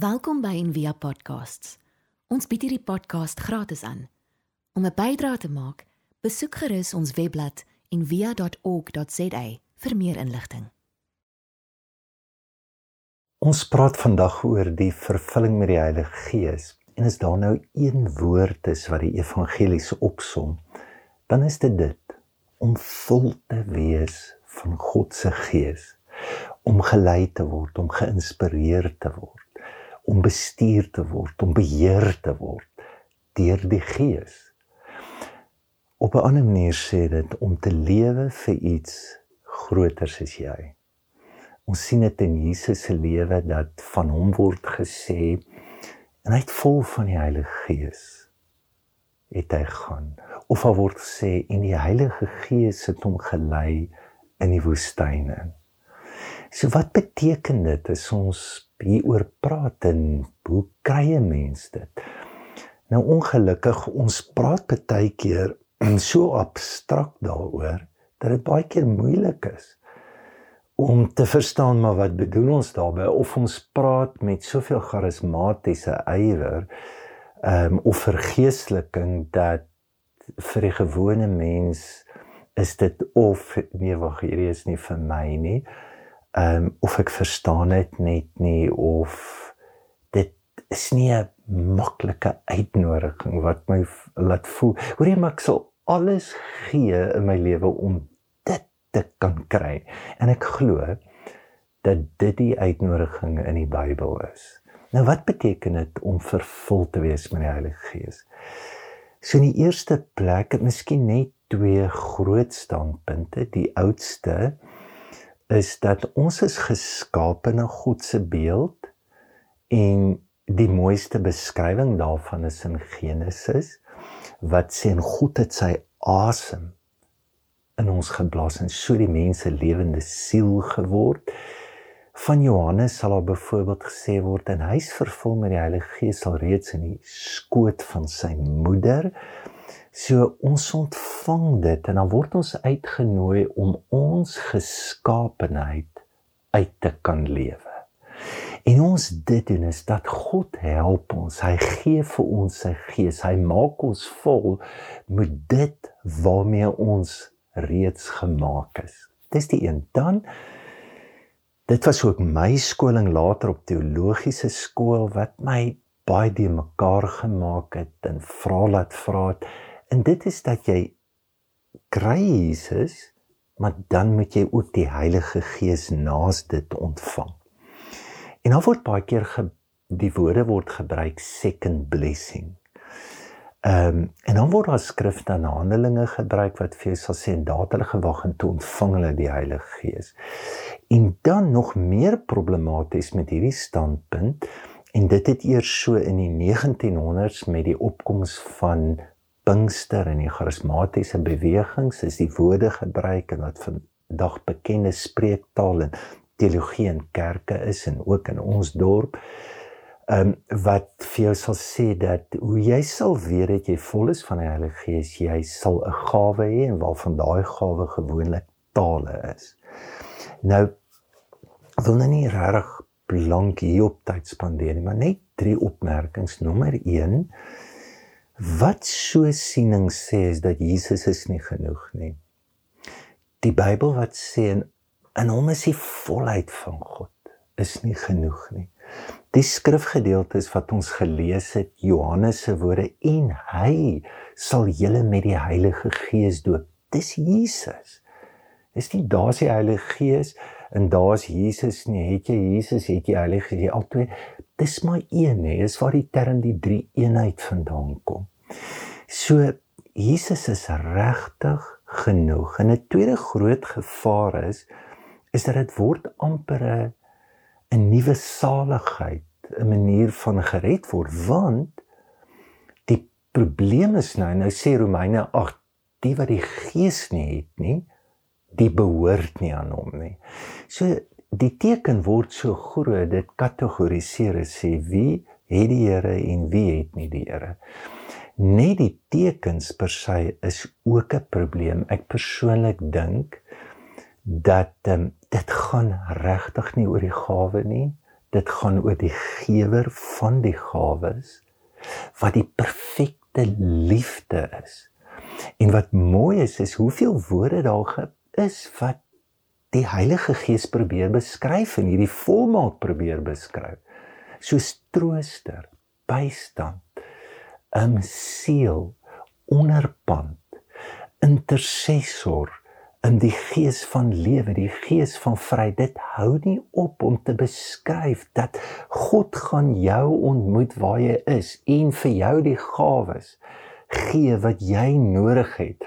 Welkom by Envia Podcasts. Ons bied hierdie podcast gratis aan. Om 'n bydrae te maak, besoek gerus ons webblad en via.org.za vir meer inligting. Ons praat vandag oor die vervulling met die Heilige Gees. En as daar nou een woord is wat die evangelies opsom, dan is dit dit om vol te wees van God se Gees, om gelei te word, om geïnspireer te word om bestuur te word, om beheer te word deur die Gees. Op 'n ander manier sê dit om te lewe vir iets groters as jy. Ons sien dit in Jesus se lewe dat van hom word gesê en hy't vol van die Heilige Gees het hy gaan of al word sê en die Heilige Gees het hom gelei in die woestyn in. So wat beteken dit as ons hieroor praat en hoe kry 'n mens dit? Nou ongelukkig ons praat baie keer so abstrakt daaroor dat dit baie keer moeilik is om te verstaan maar wat bedoel ons daarmee of ons praat met soveel charismatiese ywer ehm um, of vergeesteliking dat vir die gewone mens is dit of nee wag hierdie is nie vir my nie ehm um, of ek verstaan dit net nie of dit is nie 'n maklike uitnodiging wat my laat voel. Hoorie maar ek sal alles gee in my lewe om dit te kan kry. En ek glo dat dit die uitnodiging in die Bybel is. Nou wat beteken dit om vervul te wees met die Heilige Gees? So in die eerste plek, miskien net twee groot standpunte. Die oudste is dat ons is geskape na God se beeld en die mooiste beskrywing daarvan is in Genesis wat sê en God het sy asem in ons geblaas en so die mense lewende siel geword. Van Johannes sal daar byvoorbeeld gesê word en hy's vervul met die Heilige Gees al reeds in die skoot van sy moeder. So ons ontvang dit en dan word ons uitgenooi om ons geskaapenheid uit te kan lewe. En ons dit doen is dat God help ons. Hy gee vir ons sy gees. Hy maak ons vol met dit waarmee ons reeds gemaak is. Dis die een. Dan dit was ook my skoling later op teologiese skool wat my baie die mekaar gemaak het en vra laat vra het En dit is dat jy kry Jesus, maar dan moet jy ook die Heilige Gees naas dit ontvang. En dan word baie keer ge, die woorde word gebruik second blessing. Ehm um, en dan word daar skrifte en handelinge gebruik wat vir jou sal sê en daad hulle gewag en toe ontvang hulle die Heilige Gees. En dan nog meer problematies met hierdie standpunt en dit het eers so in die 1900s met die opkoms van Pinkster en die charismatiese bewegings is die woorde gebruik en wat vandag bekende spreektaal en teologie in kerke is en ook in ons dorp. Ehm um, wat vir jou sal sê dat hoe jy sal weet dat jy vol is van die Heilige Gees, jy sal 'n gawe hê en waarvan daai gawe gewoonlik tale is. Nou wil nou nie regtig lank hier op tyd spandeer nie, maar net drie opmerkings. Nommer 1 Wat so siening sê is dat Jesus is nie genoeg nie. Die Bybel wat sê in, in hom is die volheid van God is nie genoeg nie. Die skrifgedeeltes wat ons gelees het, Johannes se woorde en hy sal julle met die Heilige Gees doop. Dis Jesus. Dis nie daar's die Heilige Gees en daar's Jesus nie. Het jy Jesus, het jy Heilige Gees, albei. Dis maar een, hè. Dis waar die term die drie eenheid vandaan kom. So Jesus is regtig genoeg. En 'n tweede groot gevaar is is dat dit word amper 'n nuwe saligheid, 'n manier van gered word want die probleem is nou nou sê Romeine 8 die wat die gees nie het nie, die behoort nie aan hom nie. So die teken word so groot dit kategoriseer sê wie het die Here en wie het nie die Here net die tekens per se is ook 'n probleem. Ek persoonlik dink dat um, dit gaan regtig nie oor die gawe nie. dit gaan oor die gewer van die gawes wat die perfekte liefde is. En wat mooi is is hoeveel woorde daar is wat die Heilige Gees probeer beskryf en hierdie volmaak probeer beskryf. Soos trooster, bystand, 'n um, siel, onderpand, intercessor, in die gees van lewe, die gees van vryheid. Dit hou nie op om te beskryf dat God gaan jou ontmoet waar jy is en vir jou die gawes gee wat jy nodig het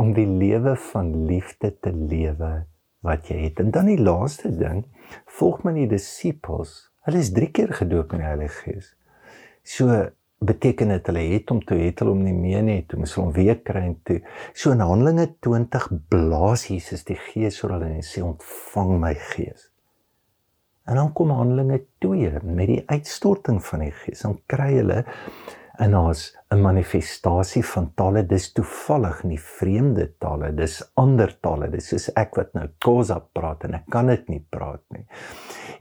om die lewe van liefde te lewe wat jy het. En dan die laaste ding, volg my die disippels. Hulle is 3 keer gedoop in die Heilige Gees. So beteken dit hulle het hom toe het hulle hom nie meer nie toe moes hulle hom weer kry en toe so in Handelinge 20 blaas Jesus die gees oor hulle en sê ontvang my gees. En dan kom Handelinge 2 met die uitstorting van die gees. Dan kry hulle en daar's 'n manifestasie van tale dis toevallig nie vreemde tale dis ander tale dis soos ek wat nou Khoza praat en ek kan dit nie praat nie.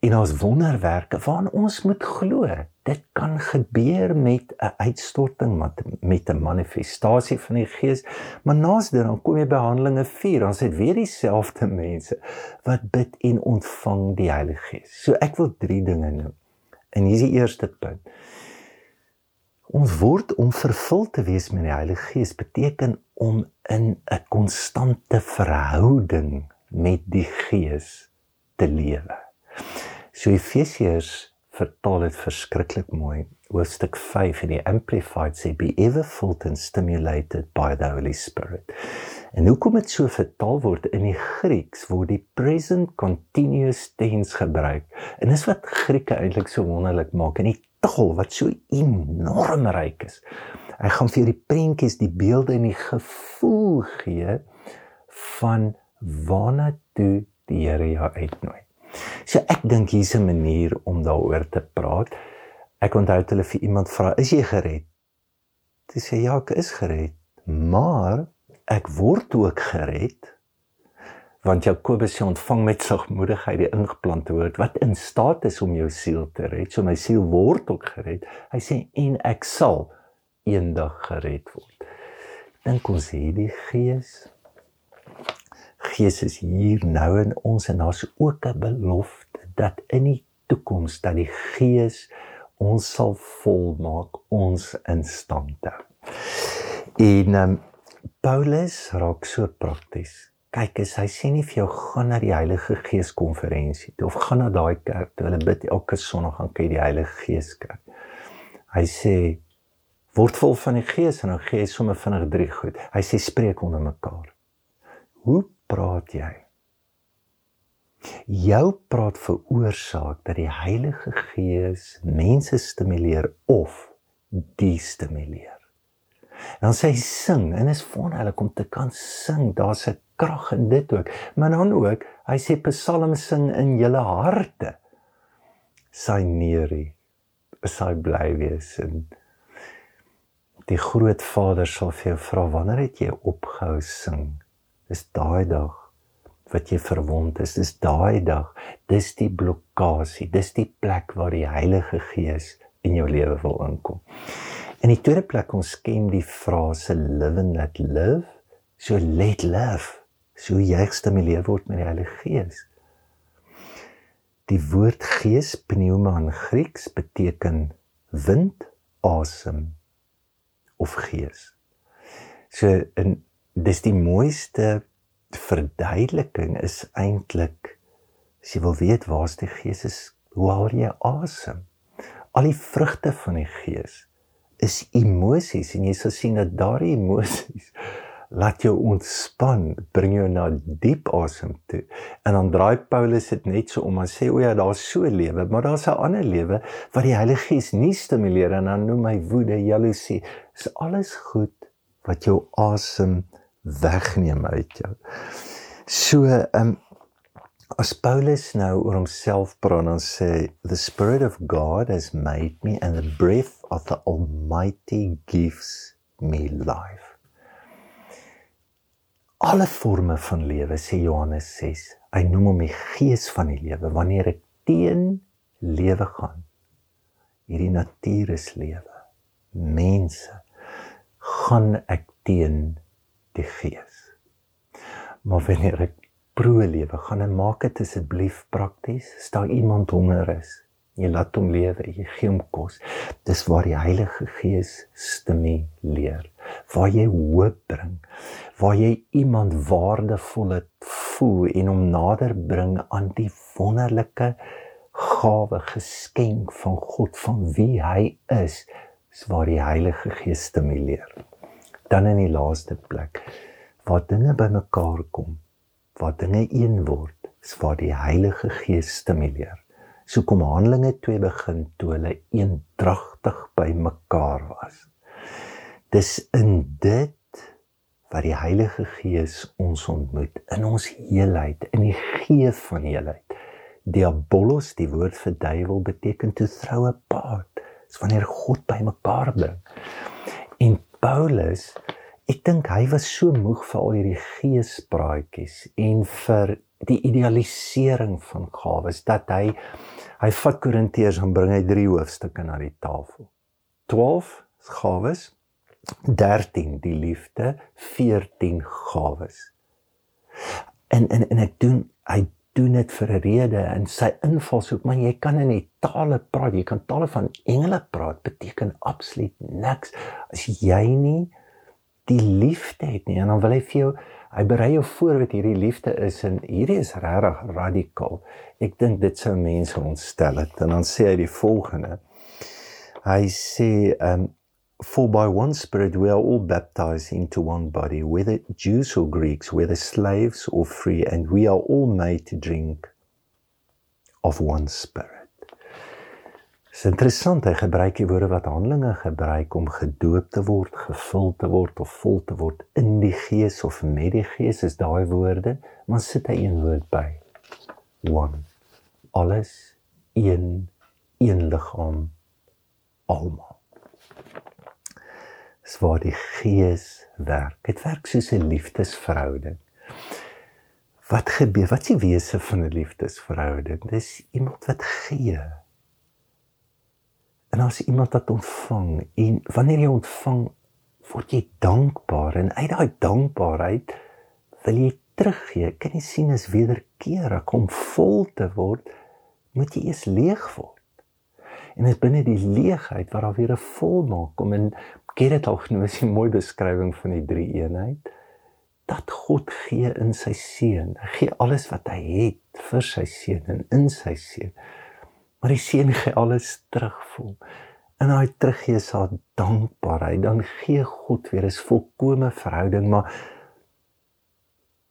En ons wonderwerke waaraan ons moet glo. Dit kan gebeur met 'n uitstorting met met 'n manifestasie van die gees maar naas dit dan kom jy by Handelinge 4 dan sê dit weer dieselfde mense wat bid en ontvang die Heilige Gees. So ek wil drie dinge noem. En hier is die eerste punt Ons word om vervul te wees met die Heilige Gees beteken om in 'n konstante verhouding met die Gees te lewe. So Efesiërs vertaal dit verskriklik mooi. Hoofstuk 5 in die Amplified sê be ever filled and stimulated by the Holy Spirit. En hoekom dit so vertaal word in die Grieks word die present continuous tense gebruik. En dis wat Grieke eintlik so wonderlik maak. In die taal wat so enorm ryk is. Hy gaan vir die prentjies, die beelde en die gevoel gee van waarna toe die Here jou uitnooi. So ek dink hier's 'n manier om daaroor te praat. Ek onthou hulle vir iemand vra, "Is jy gered?" Dis sê ja, ek is gered, maar ek word ook gered want Jakobus sê ontvang met sagmoedigheid die ingeplante woord wat in staat is om jou siel te red. So my siel word ook gered. Hy sê en ek sal eendag gered word. Dink ons hierdie Gees. Gees is hier nou in ons en daar's ook 'n belofte dat in die toekoms dat die Gees ons sal volmaak, ons in stand hou. En um, Paulus raak so prakties kyk as hy sê nie vir jou gaan na die Heilige Gees konferensie of gaan na daai kerk toe hulle bid elke Sondag gaan kyk die Heilige Gees kry. Hy sê word vol van die Gees en dan gee hy sommer vinnig drie goed. Hy sê spreek onder mekaar. Hoe praat jy? Jou praat veroorsaak dat die Heilige Gees mense stimuleer of destimuleer. Dan sê hy sing en is wonderlik om te kan sing. Daar's 'n krag in dit ook. Maar dan ook, hy sê psalms sing in julle harte. Sy neerie, sy bly wees en die groot Vader sal vir jou vra wanneer het jy opgehou sing? Dis daai dag wat jy verwond is. Dis daai dag. Dis die blokkade. Dis die plek waar die Heilige Gees in jou lewe wil inkom. In die tweede plek ons ken die frase live and let live. So let live so jy gestimuleer word met die Heilige Gees. Die woord gees pneuma in Grieks beteken wind, asem of gees. So in dis die mooiste verduideliking is eintlik as jy wil weet waar's die gees is, hoe haal jy asem? Al die vrugte van die gees is emosies en jy sal sien dat daardie emosies laat jou ontspan, bring jou na diep asem toe. En dan draai Paulus dit net so om en sê o ja, daar's so lewe, maar daar's 'n ander lewe wat die Heilige Gees nie stimuleer en dan noem hy woede, jaloesie. Is alles goed wat jou asem wegneem uit jou. So, ehm um, as Paulus nou oor homself praat en sê the spirit of God has made me and the breath of the almighty gives me life alle forme van lewe sê Johannes 6. Hy noem hom die gees van die lewe wanneer ek teen lewe gaan. Hierdie natuur is lewe. Mense gaan ek teen die gees. Maar wanneer ek pro lewe, gaan en maak dit asseblief prakties. Staan iemand honger is, jy laat hom lewe, jy gee hom kos. Dis waar die Heilige Gees stimuleer, waar jy hoop bring, waar jy iemand waardevol voel en hom nader bring aan die wonderlike gawe geskenk van God van wie hy is, is waar die Heilige Gees stimuleer. Dan in die laaste plek waar dinge bymekaar kom, waar dinge een word, is waar die Heilige Gees stimuleer. So kom Handelinge 2 begin toe hulle eendragtig bymekaar was. Dis in dit wat die Heilige Gees ons ontmoet in ons heelheid, in die gees van heelheid. Diabolos, die woord vir duiwel beteken to throw apart. Dis wanneer God bymekaar bring. En Paulus, ek dink hy was so moeg vir al hierdie geespraatjies en vir die idealisering van gawes dat hy hy vat Korintiërs en bring hy drie hoofstukke na die tafel. 12 gawes, 13 die liefde, 14 gawes. En en en ek doen hy doen dit vir 'n rede en sy invalshoek, maar jy kan in die tale praat, jy kan tale van engele praat, beteken absoluut niks as jy nie die liefde het nie. En dan wil hy vir jou hy berei jou voor wat hierdie liefde is en hierdie is regtig radikaal. Ek dink dit sou mense ontstel het. En dan sê hy die volgende. Hy sê um for by one spirit we are all baptized into one body whether Jews or Greeks whether slaves or free and we are all made to drink of one spirit. Dis interessant hy gebruik die woorde wat Handelinge gebruik om gedoop te word, gevul te word of vol te word in die Gees of met die Gees is daai woorde, maar sit hy een woord by. One. Alles een een liggaam almal. Dis waar die Gees werk. Dit werk soos 'n liefdesverhouding. Wat gebeur? Wat is die wese van 'n liefdesverhouding? Dis iemand wat gee En as iemand wat ontvang en wanneer jy ontvang, word jy dankbaar en uit daai dankbaarheid wil jy teruggee. Kan jy sien as wederkerig om vol te word, moet jy eers leeg word. En dit binne die leegheid waar daar weer 'n volmaak kom en al genoem is 'n mooi beskrywing van die drie eenheid dat God gee in sy seun. Gee alles wat hy het vir sy seun en in sy seun maar die seun gee alles terugvoel. En hy teruggee sa dankbaarheid, dan gee God weer 'n volkomme verhouding, maar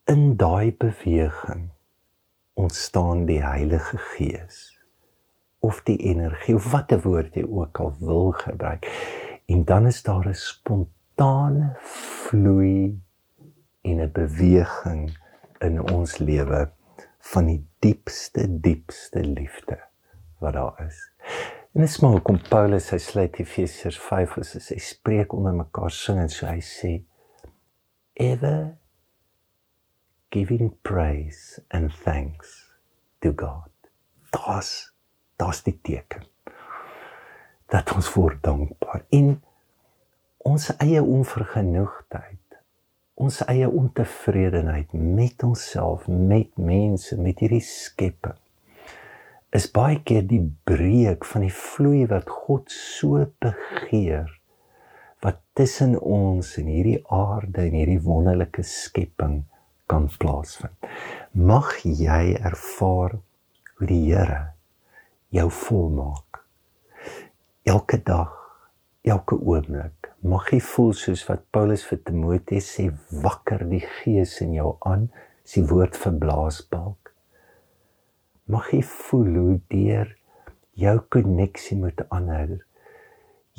in daai beweging ontstaan die Heilige Gees of die energie of watter woord jy ook al wil gebruik. En dan is daar 'n spontane vloei en 'n beweging in ons lewe van die diepste diepste liefde wat daar is. En dit is maar hoekom Paulus hy sluit Efesiërs 5 as hy spreek onder mekaar sing en so hy sê ever giving praise and thanks to God. Das das die teken dat ons voor dankbaar in ons eie onvergenoegdheid ons eie ontevredenheid met onsself met mense met hierdie skepping is baie keer die breek van die vloei wat God so begeer wat tussen ons en hierdie aarde en hierdie wonderlike skepping kan plaasvind. Mag jy ervaar hoe die Here jou volmaak. Elke dag, elke oomblik. Mag jy voel soos wat Paulus vir Timoteus sê, wakker die gees in jou aan, is die woord verblaasbalk mag jy voel hoe deur jou koneksie met ander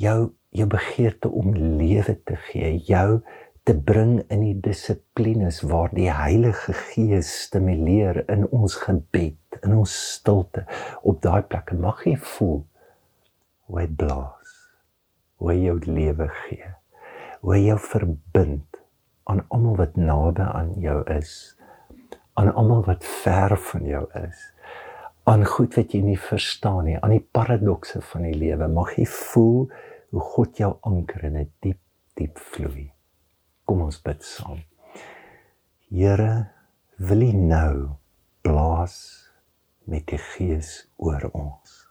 jou jou begeerte om lewe te gee jou te bring in die dissiplines waar die Heilige Gees stimuleer in ons gebed in ons stilte op daai plekke mag jy voel hoe hy blaas hoe hy jou lewe gee hoe hy jou verbind aan almal wat naby aan jou is aan almal wat ver van jou is aan goed wat jy nie verstaan nie, aan die paradokse van die lewe. Mag jy voel hoe God jou anker in 'n diep, diep vloei. Kom ons bid saam. Here, wil U nou blaas met die Gees oor ons.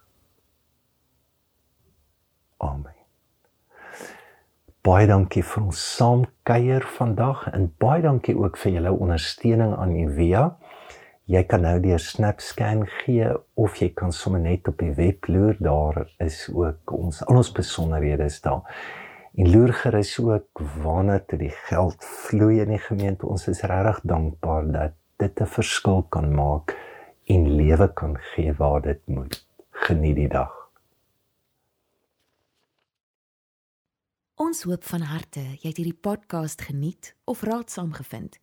Amen. Baie dankie vir ons saamkuier vandag en baie dankie ook vir julle ondersteuning aan Ivia. Jy kan nou deur SnapScan gee of jy kan sommer net op die web loer, daar is ook ons al ons besonderhede is daar. En loer gerus ook waarna toe die geld vloei in die gemeente. Ons is regtig dankbaar dat dit 'n verskil kan maak en lewe kan gee waar dit moet. Geniet die dag. Ons hoop van harte jy het hierdie podcast geniet of raadsaam gevind.